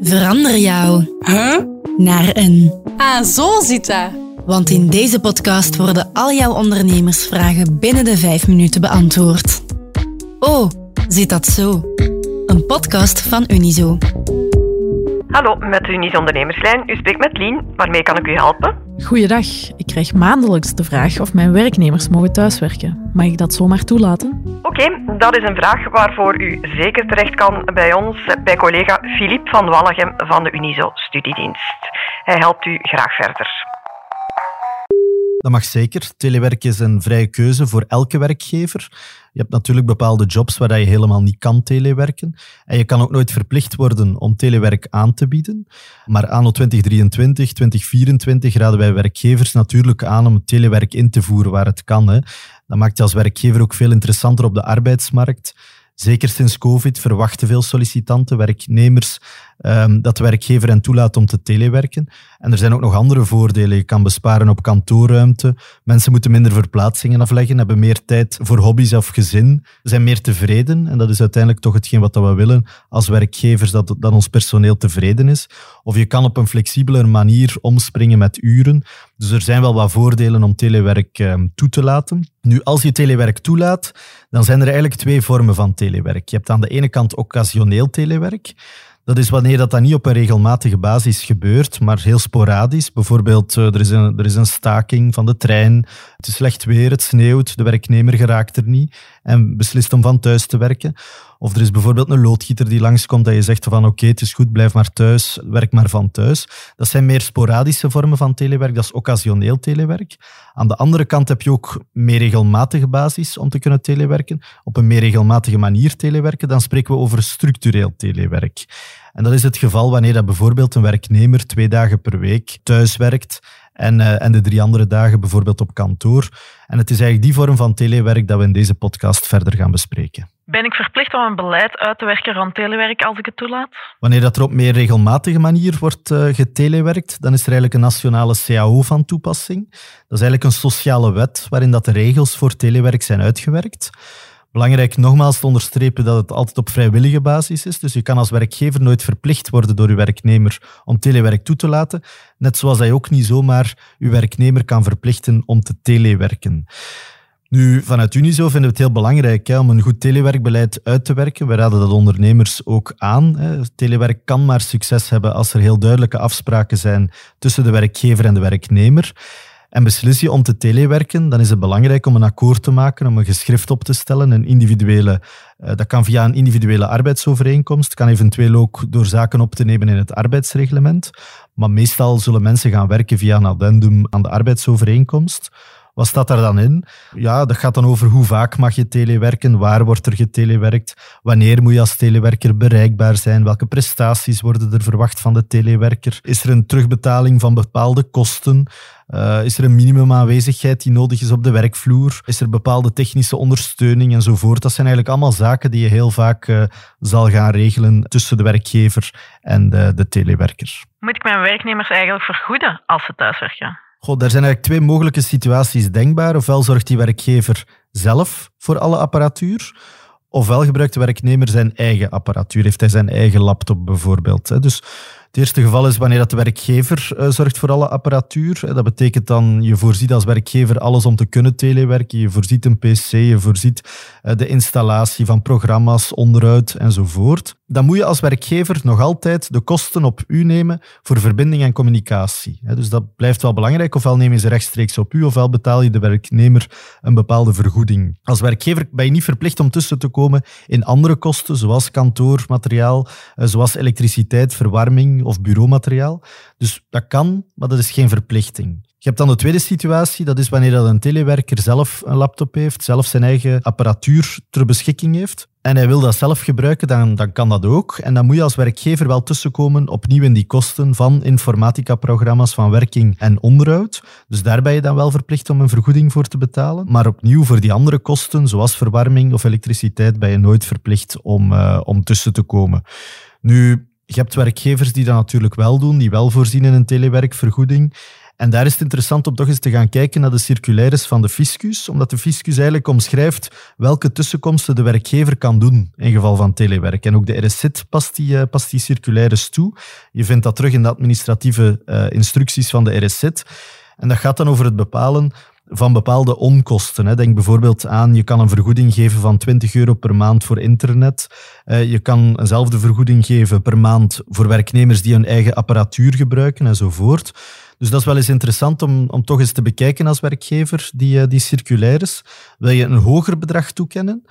Verander jou Huh? naar een. Ah, zo zit dat. Want in deze podcast worden al jouw ondernemersvragen binnen de vijf minuten beantwoord. Oh, zit dat zo? Een podcast van Unizo. Hallo, met Unis Ondernemerslijn. U spreekt met Lien. Waarmee kan ik u helpen? Goeiedag. Ik krijg maandelijks de vraag of mijn werknemers mogen thuiswerken. Mag ik dat zomaar toelaten? Oké, dat is een vraag waarvoor u zeker terecht kan bij ons, bij collega Filip van Wallegem van de Unizo Studiedienst. Hij helpt u graag verder. Dat mag zeker. Telewerk is een vrije keuze voor elke werkgever. Je hebt natuurlijk bepaalde jobs waar je helemaal niet kan telewerken. En je kan ook nooit verplicht worden om telewerk aan te bieden. Maar anno 2023, 2024 raden wij werkgevers natuurlijk aan om telewerk in te voeren waar het kan. Hè. Dat maakt je als werkgever ook veel interessanter op de arbeidsmarkt. Zeker sinds COVID verwachten veel sollicitanten, werknemers, um, dat de werkgever hen toelaat om te telewerken. En er zijn ook nog andere voordelen. Je kan besparen op kantoorruimte. Mensen moeten minder verplaatsingen afleggen, hebben meer tijd voor hobby's of gezin, zijn meer tevreden. En dat is uiteindelijk toch hetgeen wat we willen als werkgevers, dat, ons personeel tevreden is. Of je kan op een flexibeler manier omspringen met uren. Dus er zijn wel wat voordelen om telewerk um, toe te laten. Nu, als je telewerk toelaat, dan zijn er eigenlijk twee vormen van telewerk. Je hebt aan de ene kant occasioneel telewerk. Dat is wanneer dat, dat niet op een regelmatige basis gebeurt, maar heel sporadisch. Bijvoorbeeld, er is, een, er is een staking van de trein, het is slecht weer, het sneeuwt, de werknemer geraakt er niet en beslist om van thuis te werken. Of er is bijvoorbeeld een loodgieter die langskomt dat je zegt van oké, het is goed, blijf maar thuis, werk maar van thuis. Dat zijn meer sporadische vormen van telewerk, dat is occasioneel telewerk. Aan de andere kant heb je ook meer regelmatige basis om te kunnen telewerken, op een meer regelmatige manier telewerken, dan spreken we over structureel telewerk. En dat is het geval wanneer dat bijvoorbeeld een werknemer twee dagen per week thuis werkt en, uh, en de drie andere dagen bijvoorbeeld op kantoor. En het is eigenlijk die vorm van telewerk dat we in deze podcast verder gaan bespreken. Ben ik verplicht om een beleid uit te werken rond telewerk als ik het toelaat? Wanneer dat er op meer regelmatige manier wordt uh, getelewerkt, dan is er eigenlijk een nationale CAO van toepassing. Dat is eigenlijk een sociale wet waarin dat de regels voor telewerk zijn uitgewerkt. Belangrijk nogmaals te onderstrepen dat het altijd op vrijwillige basis is. Dus je kan als werkgever nooit verplicht worden door je werknemer om telewerk toe te laten. Net zoals hij ook niet zomaar uw werknemer kan verplichten om te telewerken. Nu, vanuit Unizo vinden we het heel belangrijk hè, om een goed telewerkbeleid uit te werken. We raden dat ondernemers ook aan. Hè. Telewerk kan maar succes hebben als er heel duidelijke afspraken zijn tussen de werkgever en de werknemer. En beslis je om te telewerken, dan is het belangrijk om een akkoord te maken, om een geschrift op te stellen, een individuele, dat kan via een individuele arbeidsovereenkomst, kan eventueel ook door zaken op te nemen in het arbeidsreglement. Maar meestal zullen mensen gaan werken via een addendum aan de arbeidsovereenkomst. Wat staat daar dan in? Ja, dat gaat dan over hoe vaak mag je telewerken, waar wordt er getelewerkt, wanneer moet je als telewerker bereikbaar zijn, welke prestaties worden er verwacht van de telewerker, is er een terugbetaling van bepaalde kosten, uh, is er een minimumaanwezigheid die nodig is op de werkvloer, is er bepaalde technische ondersteuning enzovoort. Dat zijn eigenlijk allemaal zaken die je heel vaak uh, zal gaan regelen tussen de werkgever en de, de telewerker. Moet ik mijn werknemers eigenlijk vergoeden als ze thuiswerken? Goh, daar zijn eigenlijk twee mogelijke situaties denkbaar. Ofwel zorgt die werkgever zelf voor alle apparatuur, ofwel gebruikt de werknemer zijn eigen apparatuur. Heeft hij zijn eigen laptop bijvoorbeeld. Dus het eerste geval is wanneer dat de werkgever uh, zorgt voor alle apparatuur. Dat betekent dan, je voorziet als werkgever alles om te kunnen telewerken. Je voorziet een pc, je voorziet uh, de installatie van programma's, onderhoud enzovoort. Dan moet je als werkgever nog altijd de kosten op u nemen voor verbinding en communicatie. Dus dat blijft wel belangrijk. Ofwel neem je ze rechtstreeks op u, ofwel betaal je de werknemer een bepaalde vergoeding. Als werkgever ben je niet verplicht om tussen te komen in andere kosten, zoals kantoormateriaal, uh, zoals elektriciteit, verwarming of bureaumateriaal. Dus dat kan, maar dat is geen verplichting. Je hebt dan de tweede situatie, dat is wanneer dat een telewerker zelf een laptop heeft, zelf zijn eigen apparatuur ter beschikking heeft. En hij wil dat zelf gebruiken, dan, dan kan dat ook. En dan moet je als werkgever wel tussenkomen opnieuw in die kosten van informatica-programma's, van werking en onderhoud. Dus daar ben je dan wel verplicht om een vergoeding voor te betalen. Maar opnieuw voor die andere kosten, zoals verwarming of elektriciteit, ben je nooit verplicht om, uh, om tussen te komen. Nu, je hebt werkgevers die dat natuurlijk wel doen, die wel voorzien in een telewerkvergoeding. En daar is het interessant om toch eens te gaan kijken naar de circulaires van de fiscus, omdat de fiscus eigenlijk omschrijft welke tussenkomsten de werkgever kan doen in geval van telewerk. En ook de RSZ past die, uh, past die circulaires toe. Je vindt dat terug in de administratieve uh, instructies van de RSZ. En dat gaat dan over het bepalen van bepaalde onkosten. Denk bijvoorbeeld aan, je kan een vergoeding geven van 20 euro per maand voor internet. Eh, je kan eenzelfde vergoeding geven per maand voor werknemers die hun eigen apparatuur gebruiken enzovoort. Dus dat is wel eens interessant om, om toch eens te bekijken als werkgever, die, eh, die circulaires. Wil je een hoger bedrag toekennen?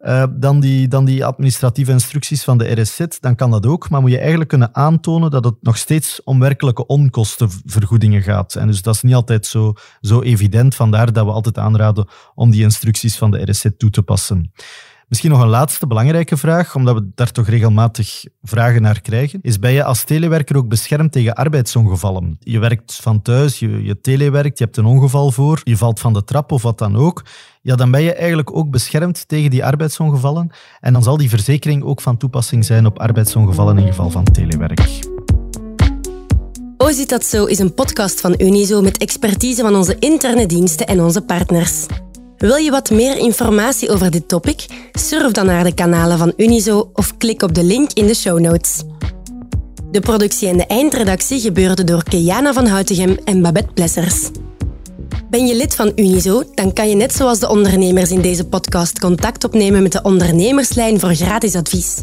Uh, dan, die, dan die administratieve instructies van de RSZ, dan kan dat ook. Maar moet je eigenlijk kunnen aantonen dat het nog steeds om werkelijke onkostenvergoedingen gaat. En dus dat is niet altijd zo, zo evident. Vandaar dat we altijd aanraden om die instructies van de RSZ toe te passen. Misschien nog een laatste belangrijke vraag, omdat we daar toch regelmatig vragen naar krijgen. Is ben je als telewerker ook beschermd tegen arbeidsongevallen? Je werkt van thuis, je, je telewerkt, je hebt een ongeval voor, je valt van de trap of wat dan ook. Ja, dan ben je eigenlijk ook beschermd tegen die arbeidsongevallen. En dan zal die verzekering ook van toepassing zijn op arbeidsongevallen in geval van telewerk. O Zit Dat Zo is een podcast van Unizo met expertise van onze interne diensten en onze partners. Wil je wat meer informatie over dit topic? Surf dan naar de kanalen van Unizo of klik op de link in de show notes. De productie en de eindredactie gebeurden door Keana van Houtegem en Babette Plessers. Ben je lid van Unizo, dan kan je net zoals de ondernemers in deze podcast contact opnemen met de ondernemerslijn voor gratis advies.